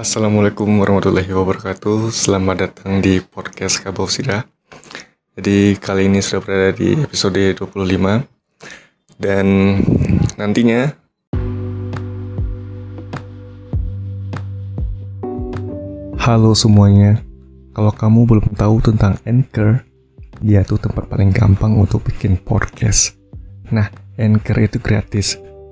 Assalamualaikum warahmatullahi wabarakatuh. Selamat datang di podcast Kabau Sida. Jadi kali ini sudah berada di episode 25 Dan nantinya Halo semuanya. Kalau kamu belum tahu tentang Anchor Dia tuh tempat paling gampang untuk bikin podcast. Nah, Anchor itu gratis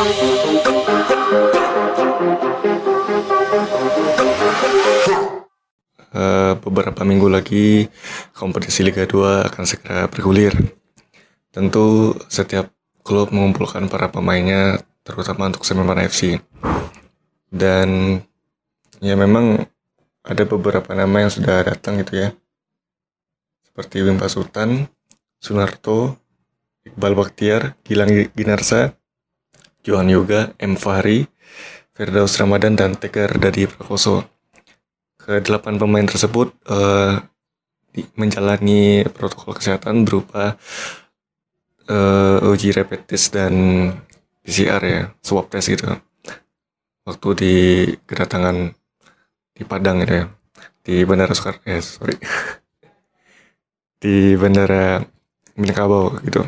Uh, beberapa minggu lagi kompetisi Liga 2 akan segera bergulir. Tentu setiap klub mengumpulkan para pemainnya terutama untuk Semarang FC. Dan ya memang ada beberapa nama yang sudah datang gitu ya. Seperti Wim Pasutan, Sunarto, Iqbal Baktiar, Gilang Ginarsa, Johan Yoga, M. Fahri, Firdaus Ramadan, dan Tegar dari Prakoso delapan pemain tersebut uh, menjalani protokol kesehatan berupa uh, uji rapid test dan PCR ya, swab test gitu. Waktu di kedatangan di Padang gitu ya, di Bandara Soekarno, eh sorry, di Bandara Minangkabau gitu.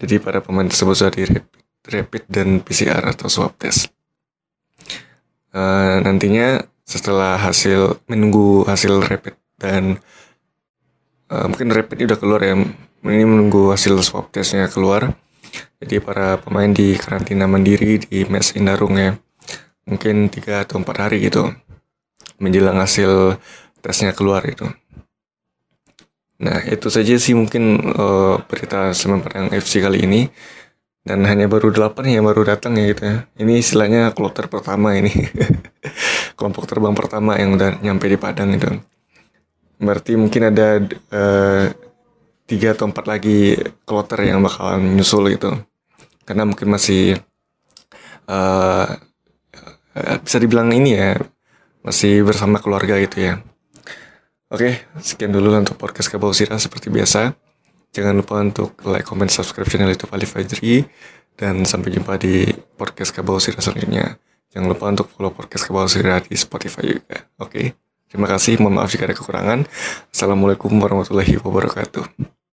Jadi para pemain tersebut sudah di rapid, dan PCR atau swab test. Uh, nantinya setelah hasil menunggu hasil rapid dan uh, mungkin rapid udah keluar ya, ini menunggu hasil swab testnya keluar. Jadi para pemain di karantina mandiri di Mes Indarung ya, mungkin tiga atau empat hari gitu menjelang hasil tesnya keluar itu. Nah, itu saja sih mungkin uh, berita Padang FC kali ini. Dan hanya baru delapan yang baru datang ya gitu ya. Ini istilahnya kloter pertama ini. Kelompok terbang pertama yang udah nyampe di Padang itu. Berarti mungkin ada uh, atau empat lagi kloter yang bakalan nyusul gitu. Karena mungkin masih uh, bisa dibilang ini ya masih bersama keluarga gitu ya. Oke, sekian dulu untuk podcast Kabau Sirah seperti biasa. Jangan lupa untuk like, comment, subscribe channel YouTube Ali Fajri. Dan sampai jumpa di podcast Kabau Sirah selanjutnya. Jangan lupa untuk follow podcast Kabau Sirah di Spotify juga. Oke, terima kasih. Mohon maaf jika ada kekurangan. Assalamualaikum warahmatullahi wabarakatuh.